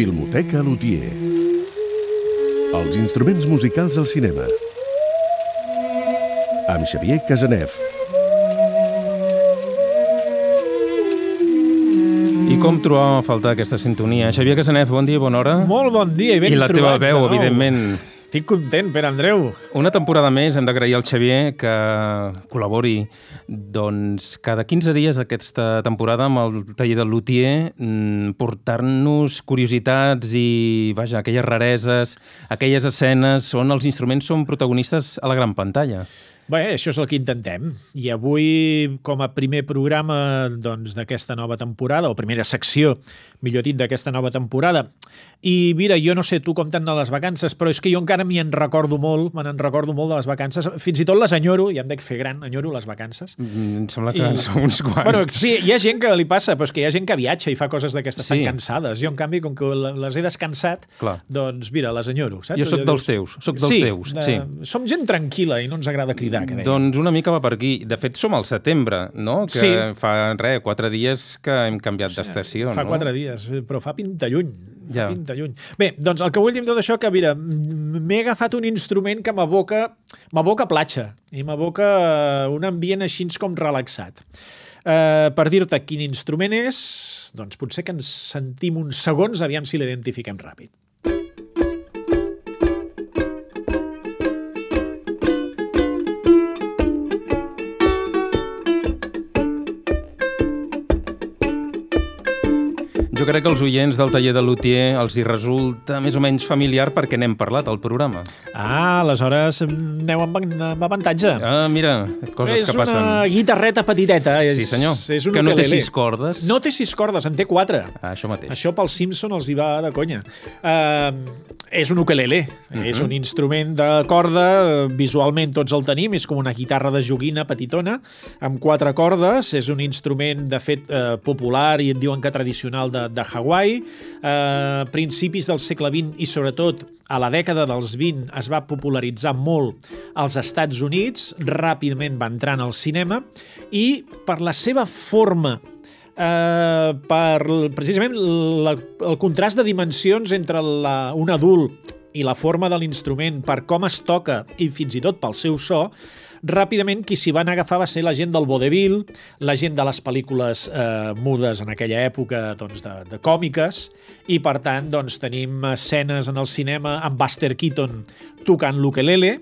Filmoteca Lutier. Els instruments musicals al cinema. Amb Xavier Casanef. I com trobàvem a faltar aquesta sintonia? Xavier Casanef, bon dia, bona hora. Molt bon dia i ben I la teva trobats de veu, evidentment. Estic content, Pere Andreu. Una temporada més hem d'agrair al Xavier que col·labori doncs, cada 15 dies aquesta temporada amb el taller del Luthier mm, portant-nos curiositats i, vaja, aquelles rareses, aquelles escenes on els instruments són protagonistes a la gran pantalla. Bé, això és el que intentem. I avui, com a primer programa doncs, d'aquesta nova temporada, o primera secció, millor dit, d'aquesta nova temporada, i mira, jo no sé tu com t'han de les vacances, però és que jo encara m'hi en recordo molt, me n'en recordo molt de les vacances, fins i tot les enyoro, ja em dec fer gran, enyoro les vacances. Mm, Em sembla que I- són uns quants. Bueno, sí, hi ha gent que li passa, però és que hi ha gent que viatja i fa coses d'aquestes Sí. tan cansades. Jo, en canvi, com que les he descansat, Clar. doncs, mira, les enyoro, saps? Jo sóc dels teus, sóc dels sí, teus, de- sí. Som gent tranquil·la i no ens agrada cridar, que deia. Doncs una mica va per aquí. De fet, som al setembre, no? Que Sí. fa, res, quatre dies que hem canviat d'estació, Fa no? quatre dies, però fa pinta lluny. Fa Ja. pinta lluny. Bé, doncs el que vull dir amb tot això que, mira, m'he agafat un instrument que m'aboca m'aboca platja i m'aboca un ambient així com relaxat. Uh, per dir-te quin instrument és, doncs potser que ens sentim uns segons, aviam si l'identifiquem ràpid. Jo crec que els oients del taller de Luthier els hi resulta més o menys familiar perquè n'hem parlat al programa. Ah, aleshores aneu amb, amb avantatge. Ah, mira, coses és que passen. una guitarreta petiteta. És, Sí, senyor. És un Que no té sis cordes. No té sis cordes, en té quatre. Ah, això mateix. Això pels Simpson els hi va de conya. Uh, és un ukelele, uh Mhm. -huh. és un instrument de corda, eh, visualment tots el tenim, és com una guitarra de joguina petitona, amb quatre cordes, és un instrument, de fet, uh, popular i et diuen que tradicional de, de Hawaii. Uh, principis del segle XX i, sobretot, a la dècada dels 20 es va popularitzar molt als Estats Units, ràpidament va entrar en el cinema, i per la seva forma eh, per precisament la, el contrast de dimensions entre la, un adult i la forma de l'instrument, per com es toca i fins i tot pel seu so, ràpidament qui s'hi van agafar va ser la gent del vodevil, la gent de les pel·lícules eh, mudes en aquella època doncs, de, de còmiques, i per tant doncs, tenim escenes en el cinema amb Buster Keaton tocant l'ukelele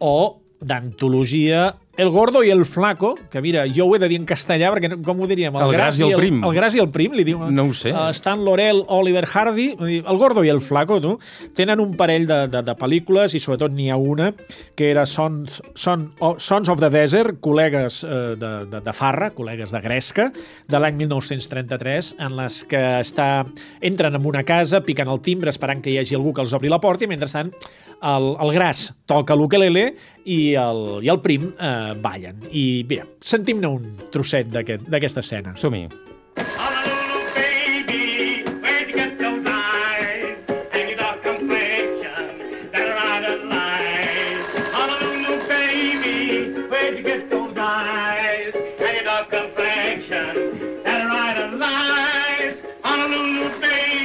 o d'antologia El gordo i el flaco, que mira, jo ho he de dir en castellà, perquè no- com ho diríem? El gras i el prim. El gras i el prim, li diu. No ho sé. Uh, Stan Laurel, Oliver Hardy, el gordo i el flaco, tu, tenen un parell de, de, de pel·lícules, i sobretot n'hi ha una, que era Sons, Son, oh, Sons of the Desert, col·legues eh, de, de, de Farra, col·legues de Gresca, de l'any 1933, en les que està, entren en una casa, piquen el timbre, esperant que hi hagi algú que els obri la porta, i mentrestant el, el gras toca l'ukelele i el, i el prim eh, ballen. I mira, sentim-ne un trosset d'aquest- d'aquesta escena. Som-hi.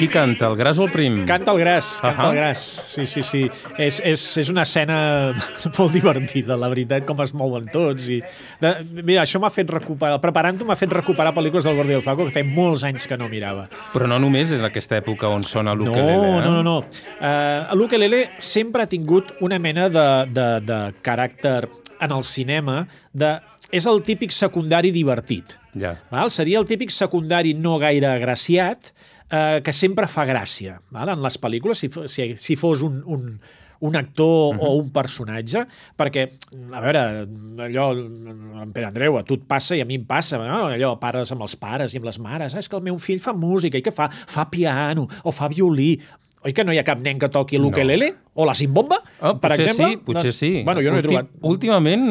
Qui canta, el gras o el prim? Canta el gras, canta Ahà. el gras. Sí, sí, sí. És, és, és una escena molt divertida, la veritat, com es mouen tots. I... De, mira, això m'ha fet recuperar, preparant-ho m'ha fet recuperar pel·lícules del Gordo i el Flaco, que feia molts anys que no mirava. Però no només és aquesta època on sona No, l'ukelele, eh? no, no, no. Uh, L'ukelele sempre ha tingut una mena de, de, de caràcter en el cinema de... És el típic secundari divertit. Ja. Val? Seria el típic secundari no gaire agraciat eh, que sempre fa gràcia val? en les pel·lícules, si, si, si fos un, un, un actor uh -huh. o un personatge, perquè, a veure, allò, en Pere Andreu, a tu et passa i a mi em passa, no? allò, pares amb els pares i amb les mares, ah, és que el meu fill fa música, i què fa? Fa piano o fa violí. Oi que no hi ha cap nen que toqui l'ukelele? O la Simbomba, Oh, per potser exemple. sí, potser doncs, sí. Bueno, jo no he Últim- trobat. Últimament,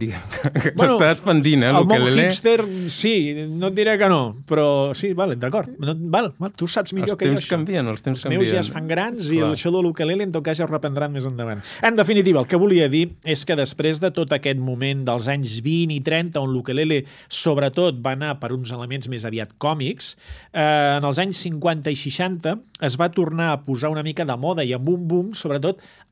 s'està expandint, eh, el món hipster, sí, no et diré que no, però sí, vale, d'acord. No, val, val, tu saps millor Els que jo temps això. canvien, els temps els meus ja canvien. es fan grans i Clar. això de l'ukelele en tot cas ja ho reprendran més endavant. En definitiva, el que volia dir és que després de tot aquest moment dels anys 20 i 30, on l'ukelele sobretot va anar per uns elements més aviat còmics, eh, en els anys 50 i 60 es va tornar a posar una mica de moda i amb un boom, sobretot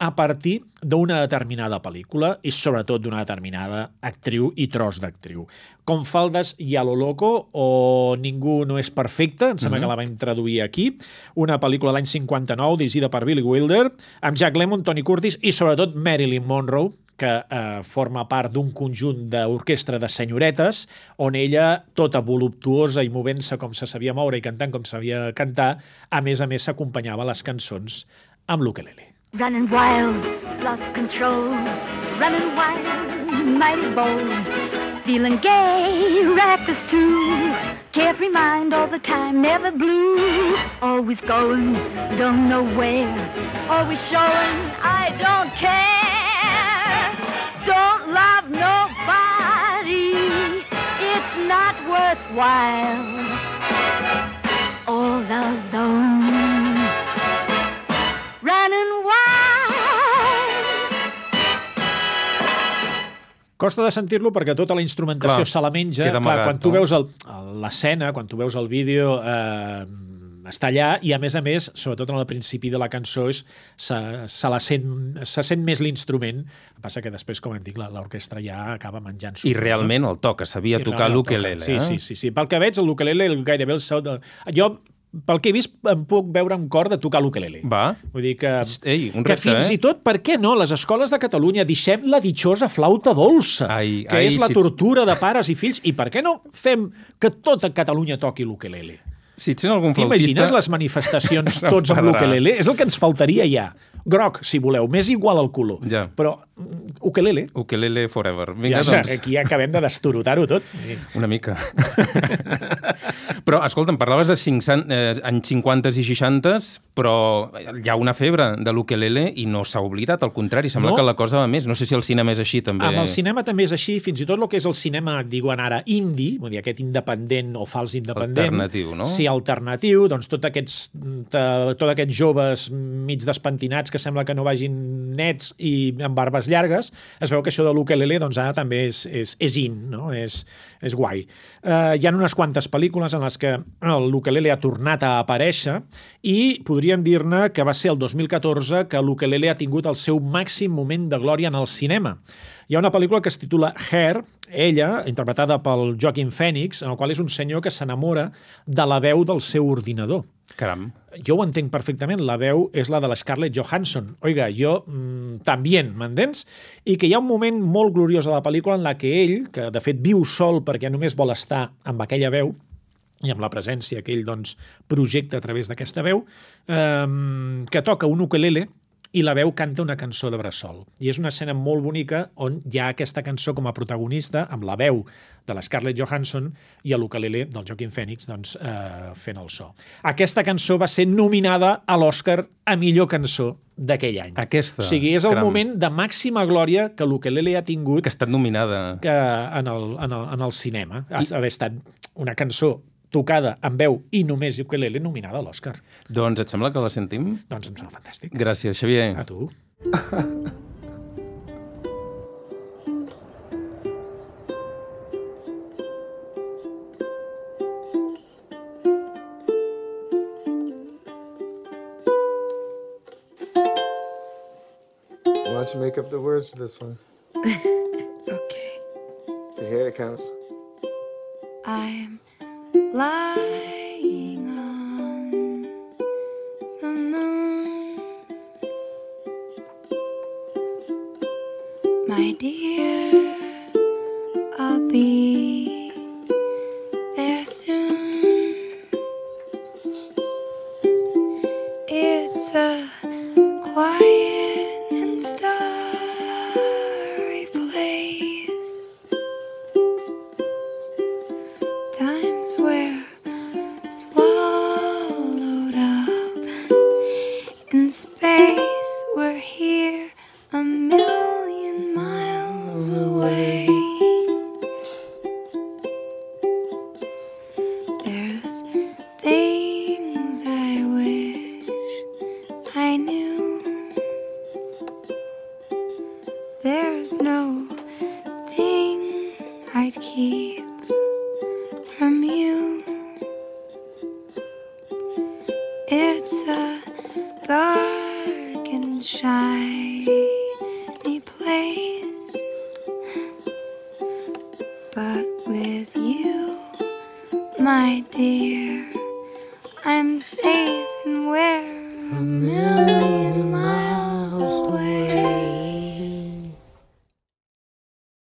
a partir d'una determinada pel·lícula i sobretot d'una determinada actriu i tros d'actriu. Com Faldes i a lo loco o Ningú no és perfecte, em sembla mm -hmm. que la vam traduir aquí, una pel·lícula de l'any 59 dirigida per Billy Wilder, amb Jack Lemmon, Tony Curtis i sobretot Marilyn Monroe, que eh, forma part d'un conjunt d'orquestra de senyoretes, on ella, tota voluptuosa i movent-se com se sabia moure i cantant com sabia cantar, a més a més s'acompanyava les cançons amb l'ukelele. Running wild, lost control. Running wild, mighty bold. Feeling gay, reckless too. Carefree mind all the time, never blue. Always going, don't know where. Always showing, I don't care. Don't love nobody. It's not worthwhile. All alone. Costa de sentir-lo perquè tota la instrumentació Clar, se la menja. Clar, amagat, quan tu no? veus el- l'escena, quan tu veus el vídeo, eh, està allà i, a més a més, sobretot en el principi de la cançó, és, se, se, la sent, se sent més l'instrument. El que passa que després, com hem dit, la- l'orquestra ja acaba menjant-s'ho. I realment el toca, sabia I tocar l'ukelele. Sí, eh? sí, sí, sí. Pel que veig, l'ukelele gairebé el seu... De... Jo, pel que he vist, em puc veure amb cor de tocar l'ukelele. Va. Vull dir que, Ei, un que repte, fins eh? i tot, per què no, les escoles de Catalunya deixem la ditjosa flauta dolça, Ai, que ai, és la si tortura de pares i fills, i per què no fem que tota Catalunya toqui l'ukelele? Si et sent algun flautista... T'imagines les manifestacions tots amb l'ukelele? És el que ens faltaria ja. Groc, si voleu, m'és igual al color. Ja. Però mm, ukelele, Ukelele forever. Vinga, ja, doncs, aquí acabem de destorotar-ho tot. una mica. però, escolta'm, parlaves de 500, eh, anys 50 i 60, però hi ha una febre de l'ukelele i no s'ha oblidat, al contrari, sembla No. que la cosa va més. No sé si el cinema és així, també. Amb el cinema també és així, fins i tot el que és el cinema, diuen ara, indie, vull dir, aquest independent o fals independent. Alternatiu, no? Sí, alternatiu, doncs tots aquests, te- tots aquests joves mig despentinats que sembla que no vagin nets i amb barbes llargues, es veu que això de l'ukelele doncs ara també és, és, és in, no? és, és guai. Uh, hi ha unes quantes pel·lícules en les que l'ukelele ha tornat a aparèixer i podríem dir-ne que va ser el 2014 que l'ukelele ha tingut el seu màxim moment de glòria en el cinema. Hi ha una pel·lícula que es titula Hair, ella, interpretada pel Joaquin Phoenix, en el qual és un senyor que s'enamora de la veu del seu ordinador. Caram. Jo ho entenc perfectament, la veu és la de la Scarlett Johansson. Oiga, jo mm, també, m'entens? I que hi ha un moment molt gloriós a la pel·lícula en la que ell, que de fet viu sol perquè només vol estar amb aquella veu, i amb la presència que ell doncs, projecta a través d'aquesta veu, eh, que toca un ukelele i la veu canta una cançó de bressol. I és una escena molt bonica on hi ha aquesta cançó com a protagonista, amb la veu de la Scarlett Johansson i l'ukelele del Joaquin Phoenix doncs, eh, fent el so. Aquesta cançó va ser nominada a l'Oscar a millor cançó d'aquell any. Aquesta, O sigui, és el caram. moment de màxima glòria que l'ukelele ha tingut Que ha estat nominada. que en, el, en, el, en el cinema. Ha I... haver estat una cançó tocada amb veu i només ukelele nominada a l'Oscar. Doncs et sembla que la sentim? Doncs em sembla fantàstic. Gràcies, Xavier. A tu. Why don't you make up the words to this one? Okay. Here it comes. I'm lying on the moon. My dear, I'll be sunshine.